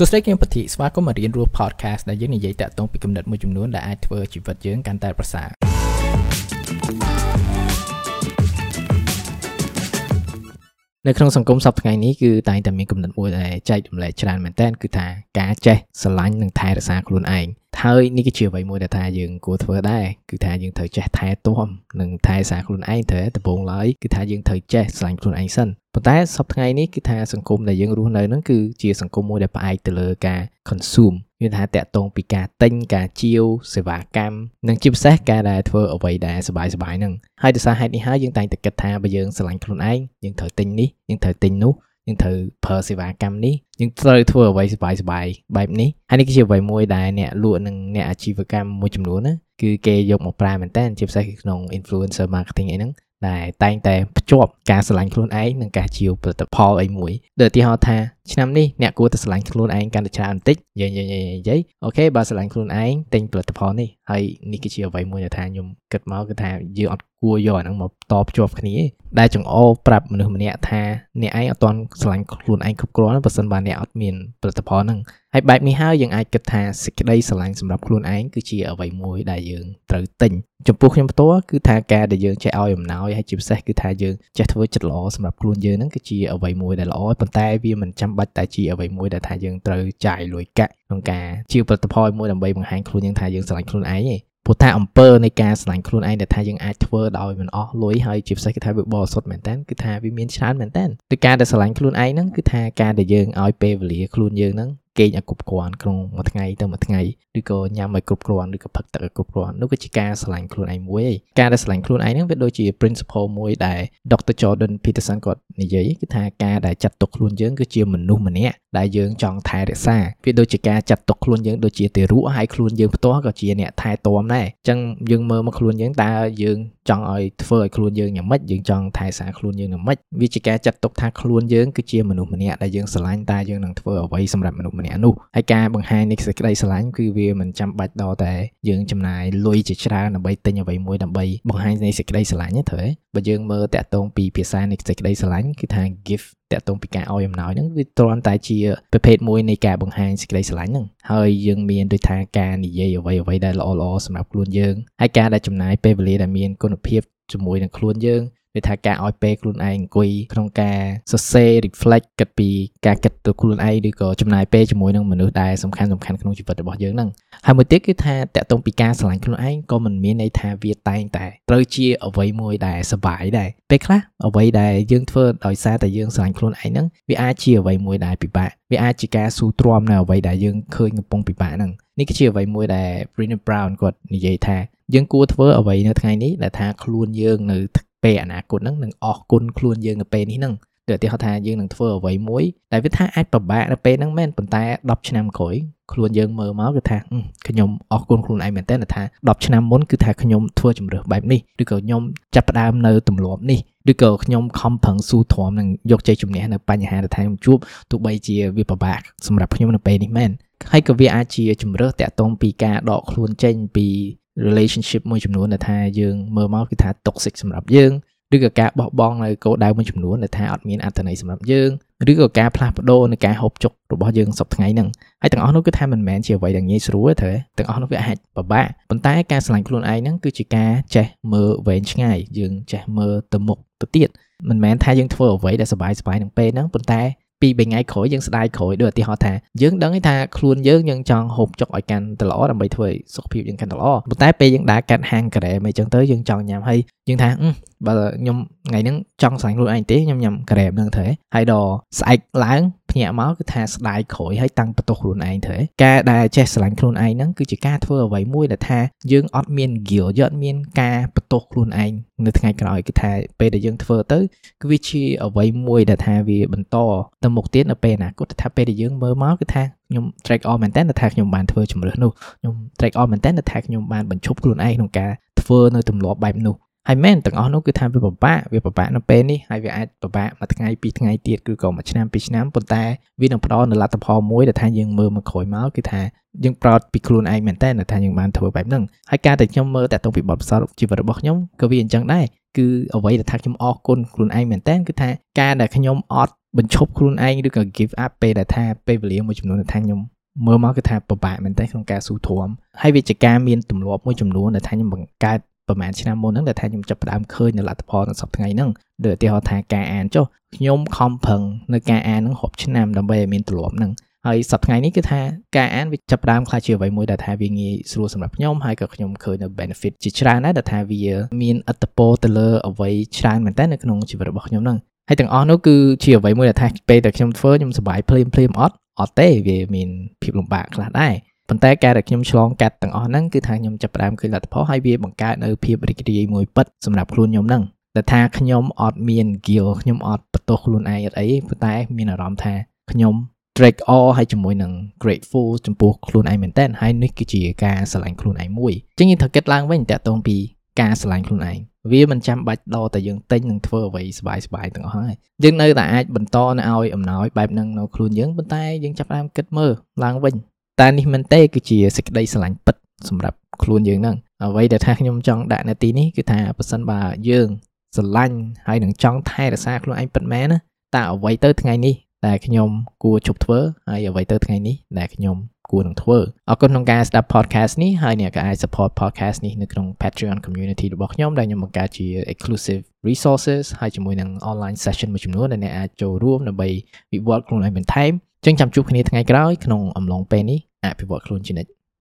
សួស្តីគឹមពធីស្វាគមន៍មករៀនរស់ podcast ដែលយើងនិយាយតាក់ទងពីគំនិតមួយចំនួនដែលអាចធ្វើជីវិតយើងកាន់តែប្រសើរនៅក្នុងសង្គមសពថ្ងៃនេះគឺតែងតែមានគំនិតមួយដែលចែករំលែកច្រើនមែនទែនគឺថាការចេះស្រឡាញ់និងថែរក្សាខ្លួនឯង ហើយនេះគឺជាអ្វីមួយដែលថាយើងគួរធ្វើដែរគឺថាយើងត្រូវចេះថែទាំនិងថែរក្សាខ្លួនឯងត្រូវដំបូងឡើយគឺថាយើងត្រូវចេះស្រឡាញ់ខ្លួនឯងសិនប៉ុន្តែសប្តាហ៍ថ្ងៃនេះគឺថាសង្គមដែលយើងរស់នៅហ្នឹងគឺជាសង្គមមួយដែលផ្អែកទៅលើការ consume មានថាតាក់ទងពីការទិញការជាវសេវាកម្មនិងជាពិសេសការដែលធ្វើអ្វីដែលសบายសบายហ្នឹងហើយដោយសារហេតុនេះហើយយើងតែងតែគិតថាបើយើងស្រឡាញ់ខ្លួនឯងយើងត្រូវទិញនេះយើងត្រូវទិញនោះ យើងត្រូវប្រើសេវាកម្មនេះយើងត្រូវធ្វើអ្វីសុបាយសុបាយបែបនេះហើយនេះគឺជាអ្វីមួយដែលអ្នកលក់និងអ្នកអាជីវកម្មមួយចំនួនណាគឺគេយកមកប្រើមែនតើជាពិសេសគឺក្នុង influencer marketing អីហ្នឹងដែលតែងតែភ្ជាប់ការស្រឡាញ់ខ្លួនឯងនិងការជាវផលិតផលអីមួយដូចឧទាហរណ៍ថា ឆ្នាំនេះអ្នកគួរតែស្រឡាញ់ខ្លួនឯងកាន់តែច្រើនបន្តិចនិយាយនិយាយនិយាយអូខេបើស្រឡាញ់ខ្លួនឯងទិញផលិតផលនេះហើយនេះគឺជាអ្វីមួយដែលថាខ្ញុំគិតមកគឺថាយើងអត់គួរយកអាហ្នឹងមកតភ្ជាប់គ្នាដែលចង្អោប្រាប់មនុស្សម្នាក់ថាអ្នកឯងអត់ទាន់ស្រឡាញ់ខ្លួនឯងគ្រប់គ្រាន់បើសិនបើអ្នកអត់មានផលិតផលហ្នឹងហើយបែបនេះហើយយើងអាចគិតថាសេចក្តីស្រឡាញ់សម្រាប់ខ្លួនឯងគឺជាអ្វីមួយដែលយើងត្រូវទិញចំពោះខ្ញុំផ្ទាល់គឺថាការដែលយើងចេះឲ្យអំណោយហើយជាពិសេសគឺថាយើងចេះធ្វើចិត្តល្អសម្រាប់ខ្លួនយើងហ្នឹងគឺជាអ្វីមួយដែលល្អប៉ុន្តែវាមិនចាំបាច់តែជាអ្វីមួយដែលថាយើងត្រូវចាយលុយកាក់ក្នុងការជាផលិតផលមួយដើម្បីបង្ហាញខ្លួនយើងថាយើងស្រឡាញ់ខ្លួនឯងទេព្រោះថាអំពើនៃការស្រឡាញ់ខ្លួនឯងដែលថាយើងអាចធ្វើដោយមិនអស់លុយហើយជាពិសេសគឺថាវាបរិសុទ្ធមែនតើគឺថាវាមានច្រើនមែនតើដូចការដែលស្រឡាញ់ខ្លួនឯងហ្នឹងគឺថាការដែលយើងឲ្យពេលវេលាខ្លួនយើងហ្នឹង គេងឲ្យគ្រប់គ្រាន់ក្នុងមួយថ្ងៃទៅមួយថ្ងៃឬក៏ញ៉ាំឲ្យគ្រប់គ្រាន់ឬក៏ផឹកទឹកឲ្យគ្រប់គ្រាន់នោះគឺជាការស្រឡាញ់ខ្លួនឯងមួយឯងការដែលស្រឡាញ់ខ្លួនឯងហ្នឹងវាដូចជា principle មួយដែល Dr. Jordan Peterson គាត់និយាយគឺថាការដែលចាត់ទុកខ្លួនយើងគឺជាមនុស្សម្នាក់ដែលយើងចង់ថែរក្សាវាដូចជាការចាត់ទុកខ្លួនយើងដូចជាទារកហើយខ្លួនយើងផ្ទាល់ក៏ជាអ្នកថែទាំដែរអញ្ចឹងយើងមើលមកខ្លួនយើងតើយើង ចង់ឲ្យធ្វើឲ្យខ្លួនយើងយ៉ាងម៉េចយើងចង់ថែរក្សាខ្លួនយើងយ៉ាងម៉េចវាជាការចាត់ទុកថាខ្លួនយើងគឺជាមនុស្សម្នាក់ដែលយើងស្រឡាញ់តែយើងនឹងធ្វើអ្វីសម្រាប់មនុស្សម្នាក់នោះហើយការបង្ហាញនៃសេចក្តីស្រឡាញ់គឺវាមិនចាំបាច់ដល់តែយើងចំណាយលុយជាច្រើនដើម្បីទិញអ្វីមួយដើម្បីបង្ហាញនៃសេចក្តីស្រឡាញ់ទេត្រូវទេបើយើងមើលតាក់ទងពីភាសានៃសេចក្តីស្រឡាញ់គឺថា gift តាក់ទងពីការឲ្យអំណោយហ្នឹងវាគ្រាន់តែជាប្រភេទមួយនៃការបង្ហាញសេចក្តីស្រឡាញ់ហ្នឹងហើយយើងមានដូចថាការនិយាយអ្វីអ្វីដែលល្អល្អសម្រាប់ខ្លួនយើងហើយការដែលចំណាយពេលវេលាដែលមានគុណភាពជាមួយនឹងខ្លួនយើងវាថាការឲ្យពេលខ្លួនឯងអង្គុយក្នុងការសរសេរ reflect គិតពីការគិតទៅខ្លួនឯងឬក៏ចំណាយពេលជាមួយនឹងមនុស្សដែលសំខាន់សំខាន់ក្នុងជីវិតរបស់យើងហ្នឹងហើយមួយទៀតគឺថាតកតងពីការស្រឡាញ់ខ្លួនឯងក៏មិនមានន័យថាវាតែងតែត្រូវជាអ្វីមួយដែលសបាយដែរពេលខ្លះអ្វីដែលយើងធ្វើដោយសារតែយើងស្រឡាញ់ខ្លួនឯងហ្នឹងវាអាចជាអ្វីមួយដែលពិបាកវាអាចជាការស៊ូទ្រាំនៅអ្វីដែលយើងឃើញកំពុងពិបាកហ្នឹង នេះគឺជាអ្វីមួយដែល Brené Brown គាត់និយាយថាយើងគួរធ្វើអ្វីនៅថ្ងៃនេះដែលថាខ្លួនយើងនៅពេលអនាគតហ្នឹងនឹងអស់គុណខ្លួនយើងនៅពេលនេះហ្នឹងដូចឧទាហរណ៍ថាយើងនឹងធ្វើអ្វីមួយដែលវាថាអាចពិបាកនៅពេលហ្នឹងមែនប៉ុន្តែ10ឆ្នាំក្រោយខ្លួនយើងមើលមកគឺថាខ្ញុំអរគុណខ្លួនឯងមែនតើថា10ឆ្នាំមុនគឺថាខ្ញុំធ្វើជំរឿសបែបនេះឬក៏ខ្ញុំចាប់ផ្ដើមនៅទម្លាប់នេះឬក៏ខ្ញុំខំប្រឹងស៊ូទ្រាំនឹងយកជ័យជំនះនៅបញ្ហាដែលថាខ្ញុំជួបទោះបីជាវាពិបាកសម្រាប់ខ្ញុំនៅពេលនេះមែន ហើយក៏វាអាចជាជំរឿសតាក់ទងពីការដកខ្លួនចេញពី relationship មួយចំនួនដែលថាយើងមើលមកគឺថា toxic សម្រាប់យើងឬក៏ការបោះបង់នៅគោលដៅមួយចំនួនដែលថាអត់មានអត្ថន័យសម្រាប់យើងឬក៏ការផ្លាស់ប្ដូរនៃការហូបចុករបស់យើងសប្តាហ៍ថ្ងៃហ្នឹងហើយទាំងអស់នោះគឺថាមិនមែនជាអ្វីដែលងាយស្រួលទេទាំងអស់នោះវាអាចពិបាកប៉ុន្តែការឆ្លាញ់ខ្លួនឯងហ្នឹងគឺជាការចេះមើលវែងឆ្ងាយយើងចេះមើលទៅមុខទៅទៀតមិនមែនថាយើងធ្វើអ្វីដែលសบายសบายនឹងពេលហ្នឹងប៉ុន្តែ ពី3ថ្ងៃក្រោយយើងស្ដាយក្រោយដូចឧទាហរណ៍ថាយើងដឹងថាខ្លួនយើងយើងចង់ហូបចុកឲ្យកាន់តែល្អដើម្បីធ្វើឲ្យសុខភាពយើងកាន់តែល្អប៉ុន្តែពេលយើងដើរកាត់ហាងការ៉េមិនអញ្ចឹងទៅយើងចង់ញ៉ាំហើយយើងថាបើខ្ញុំថ្ងៃហ្នឹងចង់ស្រាញ់ខ្លួនឯងទេខ្ញុំញ៉ាំការ៉េហ្នឹងទៅហើយដល់ស្អែកឡើងភ្ញាក់មកគឺថាស្ដាយក្រោយហើយតាំងបន្ទោសខ្លួនឯងទៅការដែលចេះស្រឡាញ់ខ្លួនឯងហ្នឹងគឺជាការធ្វើអ្វីមួយដែលថាយើងអត់មាន guilt យើងអត់មានការបន្ទោសខ្លួនឯងនៅថ្ងៃក្រោយគឺថាពេលដែលយើងធ្វើទៅគឺវាជាអ្វីមួយដែលថាវាបន្តទៅមុខទៀតនៅពេលអនាគតថាពេលដែលយើងមើលមកគឺថាខ្ញុំ track on មែនតើថាខ្ញុំបានធ្វើជំរឿសនោះខ្ញុំ track on មែនតើថាខ្ញុំបានបញ្ឈប់ខ្លួនឯងក្នុងការធ្វើនៅទម្លាប់បែបនោះ ហើយមែនទាំងអស់នោះគឺថាវាពិបាកវាពិបាកនៅពេលនេះហើយវាអាចពិបាកមួយថ្ងៃពីរថ្ងៃទៀតគឺក៏មួយឆ្នាំពីរឆ្នាំប៉ុន្តែវានឹងផ្ដល់នូវលទ្ធផលមួយដែលថាយើងមើលមកក្រោយមកគឺថាយើងប្រោតពីខ្លួនឯងមែនតើថាយើងបានធ្វើបែបហ្នឹងហើយការដែលខ្ញុំមើលតាក់ទងពីបទពិសោធន៍ជីវិតរបស់ខ្ញុំក៏វាអញ្ចឹងដែរគឺអ្វីដែលថាខ្ញុំអរគុណខ្លួនឯងមែនតើគឺថាការដែលខ្ញុំអត់បញ្ឈប់ខ្លួនឯងឬក៏ give up ពេលដែលថាពេលវេលាមួយចំនួនដែលថាខ្ញុំមើលមកគឺថាពិបាកមែនតើក្នុងការស៊ូទ្រាំហើយវាជាការមានទម្លាប់មួយចំនួនដែលថាខ្ញុំបង្កើត ប្រហែលឆ្នាំមុនហ្នឹងដែលថាខ្ញុំចាប់ផ្ដើមឃើញនៅលទ្ធផលនៅសប្តាហ៍ថ្ងៃហ្នឹងដូចឧទាហរណ៍ថាការអានចុះខ្ញុំខំប្រឹងនៅការអានហ្នឹងរាប់ឆ្នាំដើម្បីឲ្យមានទម្លាប់ហ្នឹងហើយសប្តាហ៍ថ្ងៃនេះគឺថាការអានវាចាប់ផ្ដើមខ្លះជាអ្វីមួយដែលថាវាងាយស្រួលសម្រាប់ខ្ញុំហើយក៏ខ្ញុំឃើញនៅ benefit ជាច្រើនដែរដែលថាវាមានអត្តពលទៅលើអ្វីច្រើនមែនតើនៅក្នុងជីវិតរបស់ខ្ញុំហ្នឹងហើយទាំងអស់នោះគឺជាអ្វីមួយដែលថាពេលដែលខ្ញុំធ្វើខ្ញុំសប្បាយភ្លាមភ្លាមអត់អត់ទេវាមានភាពលំបាកខ្លះដែរ ប៉ុន្តែការដែលខ្ញុំឆ្លងកាត់ទាំងអស់ហ្នឹងគឺថាខ្ញុំចាប់ផ្ដើមឃើញលទ្ធផលហើយវាបង្កើតនៅភាពរីករាយមួយពិតសម្រាប់ខ្លួនខ្ញុំហ្នឹងដែលថាខ្ញុំអត់មាន guilt ខ្ញុំអត់បន្ទោសខ្លួនឯងអត់អីប៉ុន្តែមានអារម្មណ៍ថាខ្ញុំ track all ហើយជាមួយនឹង grateful ចំពោះខ្លួនឯងមែនតើហើយនេះគឺជាការស្រឡាញ់ខ្លួនឯងមួយចឹងយើងត្រូវគិតឡើងវិញតាក់ទងពីការស្រឡាញ់ខ្លួនឯងវាមិនចាំបាច់ដល់តែយើងទិញនឹងធ្វើអ្វីសបាយសបាយទាំងអស់ហើយយើងនៅតែអាចបន្តនៅឲ្យអំណោយបែបហ្នឹងនៅខ្លួនយើងប៉ុន្តែយើងចាប់ផ្ដើមគិតមើលឡើងវិញ តែនេះមិនទេគឺជាសេចក្តីស្រឡាញ់ពិតសម្រាប់ខ្លួនយើងហ្នឹងអ្វីដែលថាខ្ញុំចង់ដាក់នៅទីនេះគឺថាប៉ះសិនបើយើងស្រឡាញ់ហើយនឹងចង់ថែរក្សាខ្លួនឯងពិតមែនណាតើអ្វីទៅថ្ងៃនេះដែលខ្ញុំគួរជប់ធ្វើហើយអ្វីទៅថ្ងៃនេះដែលខ្ញុំគួរនឹងធ្វើអរគុណក្នុងការស្ដាប់ podcast នេះហើយអ្នកក៏អាច support podcast នេះនៅក្នុង Patreon community របស់ខ្ញុំដែលខ្ញុំបង្កើតជា exclusive resources ហើយជាមួយនឹង online session មួយចំនួនដែលអ្នកអាចចូលរួមដើម្បីវិវត្តខ្លួនឯងបន្ថែម ចឹងចាំជួបគ្នាថ្ងៃក្រោយក្នុងអំឡុងពេលនេះអភិវឌ្ឍខ្លួនជានិច្ច